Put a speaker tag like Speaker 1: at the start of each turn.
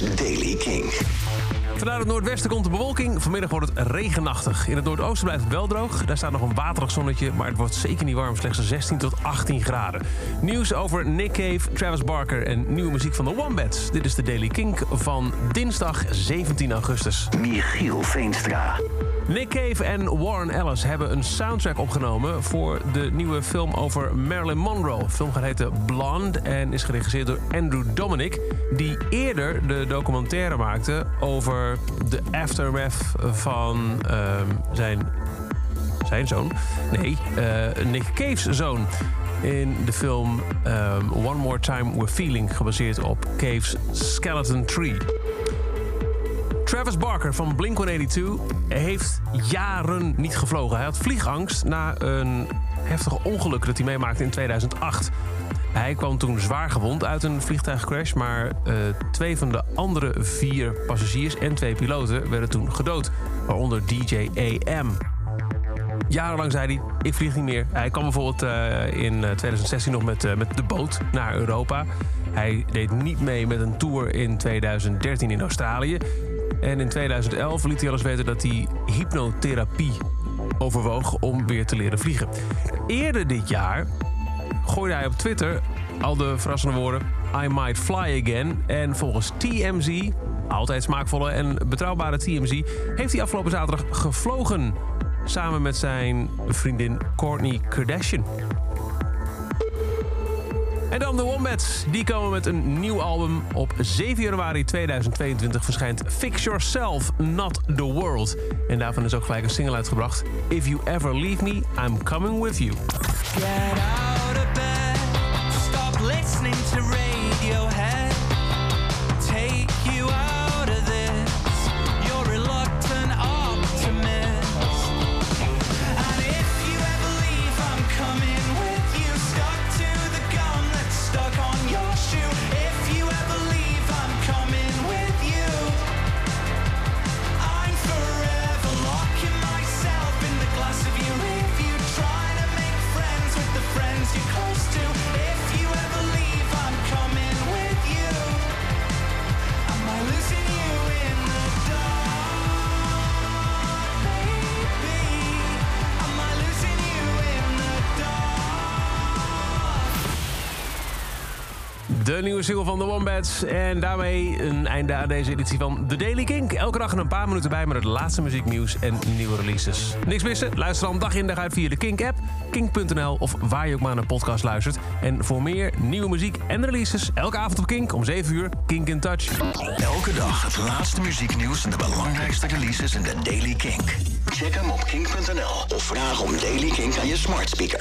Speaker 1: Daily King.
Speaker 2: Vanuit het noordwesten komt de bewolking. Vanmiddag wordt het regenachtig. In het noordoosten blijft het wel droog. Daar staat nog een waterig zonnetje, maar het wordt zeker niet warm. Slechts 16 tot 18 graden. Nieuws over Nick Cave, Travis Barker en nieuwe muziek van de Wombats. Dit is de Daily Kink van dinsdag 17 augustus.
Speaker 1: Michiel Veenstra.
Speaker 2: Nick Cave en Warren Ellis hebben een soundtrack opgenomen... voor de nieuwe film over Marilyn Monroe. De film gaat heten Blonde en is geregisseerd door Andrew Dominic... die eerder de documentaire maakte over de aftermath van ehm, zijn, zijn zoon. Nee, eh, Nick Cave's zoon. In de film ehm, One More Time We're Feeling... gebaseerd op Cave's Skeleton Tree... Travis Barker van Blink-182 heeft jaren niet gevlogen. Hij had vliegangst na een heftige ongeluk dat hij meemaakte in 2008. Hij kwam toen zwaar gewond uit een vliegtuigcrash... maar uh, twee van de andere vier passagiers en twee piloten werden toen gedood. Waaronder DJ AM. Jarenlang zei hij, ik vlieg niet meer. Hij kwam bijvoorbeeld uh, in 2016 nog met, met de boot naar Europa. Hij deed niet mee met een tour in 2013 in Australië. En in 2011 liet hij alles weten dat hij hypnotherapie overwoog om weer te leren vliegen. Eerder dit jaar gooide hij op Twitter al de verrassende woorden... I might fly again. En volgens TMZ, altijd smaakvolle en betrouwbare TMZ... heeft hij afgelopen zaterdag gevlogen... samen met zijn vriendin Kourtney Kardashian. En dan de Wombats. Die komen met een nieuw album. Op 7 januari 2022 verschijnt Fix Yourself, Not The World. En daarvan is ook gelijk een single uitgebracht. If You Ever Leave Me, I'm Coming With You.
Speaker 3: Listening to Radiohead.
Speaker 2: De nieuwe single van de Wombats. En daarmee een einde aan deze editie van The Daily Kink. Elke dag een paar minuten bij met het laatste muzieknieuws en nieuwe releases. Niks missen? Luister dan dag in dag uit via de Kink-app, kink.nl of waar je ook maar naar podcast luistert. En voor meer nieuwe muziek en releases, elke avond op Kink om 7 uur, Kink in Touch.
Speaker 1: Elke dag het laatste muzieknieuws en de belangrijkste releases in de Daily Kink. Check hem op kink.nl of vraag om Daily Kink aan je smart speaker.